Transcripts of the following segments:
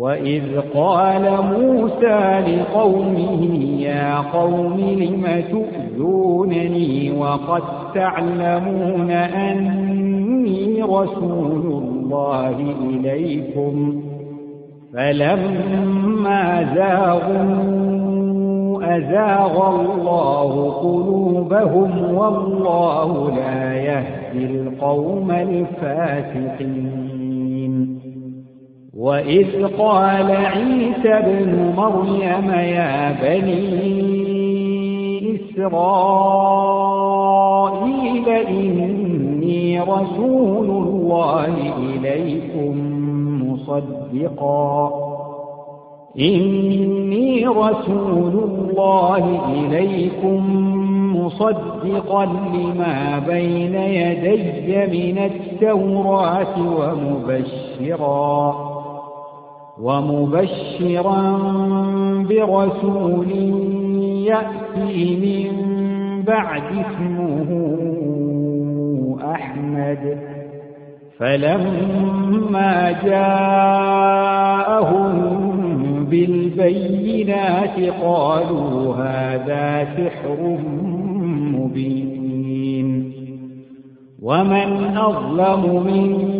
وإذ قال موسى لقومه يا قوم لم تؤذونني وقد تعلمون أني رسول الله إليكم فلما زاغوا أزاغ الله قلوبهم والله لا يهدي القوم الفاسقين وإذ قال عيسى ابن مريم يا بني إسرائيل إني رسول الله إليكم مصدقا. إني رسول الله إليكم مصدقا لما بين يدي من التوراة ومبشرا. ومبشرا برسول يأتي من بعد اسمه أحمد. فلما جاءهم بالبينات قالوا هذا سحر مبين. ومن أظلم ممن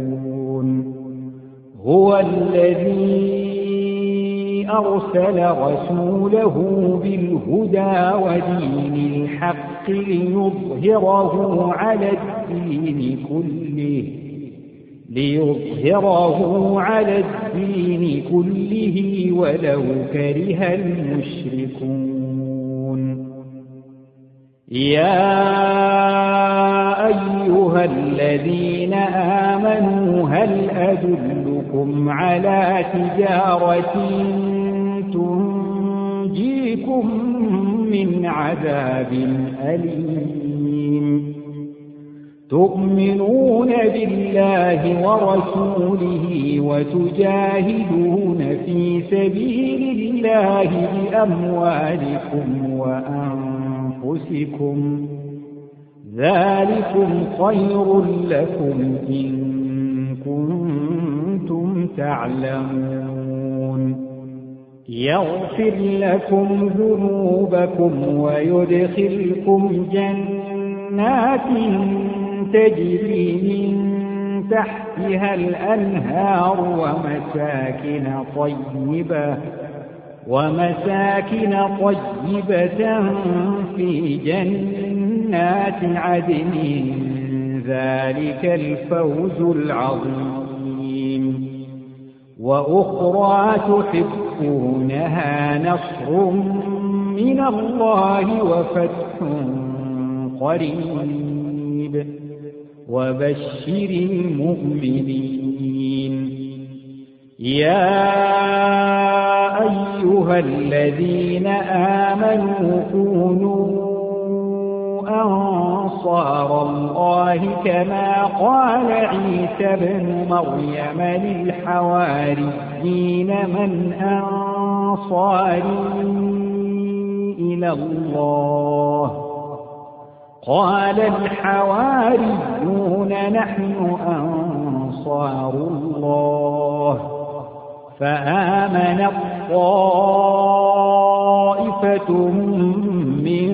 هو الذي أرسل رسوله بالهدى ودين الحق ليظهره على الدين كله ليظهره على الدين كله ولو كره المشركون. يا أيها الذين آمنوا هل أدلكم على تجارة تنجيكم من عذاب أليم؟ تؤمنون بالله ورسوله وتجاهدون في سبيل الله بأموالكم وأنفسكم. ذلكم خير لكم إن كنتم تعلمون. يغفر لكم ذنوبكم ويدخلكم جنات تجري من تحتها الأنهار ومساكن طيبة ومساكن طيبة في جنات عدن ذلك الفوز العظيم. وأخرى تحبونها نصر من الله وفتح قريب. وبشر المؤمنين. يا أيها الذين آمنوا كونوا أنصار الله كما قال عيسى بن مريم للحواريين من أنصاري إلى الله. قال الحواريون نحن أنصار الله. فآمن الطائفة من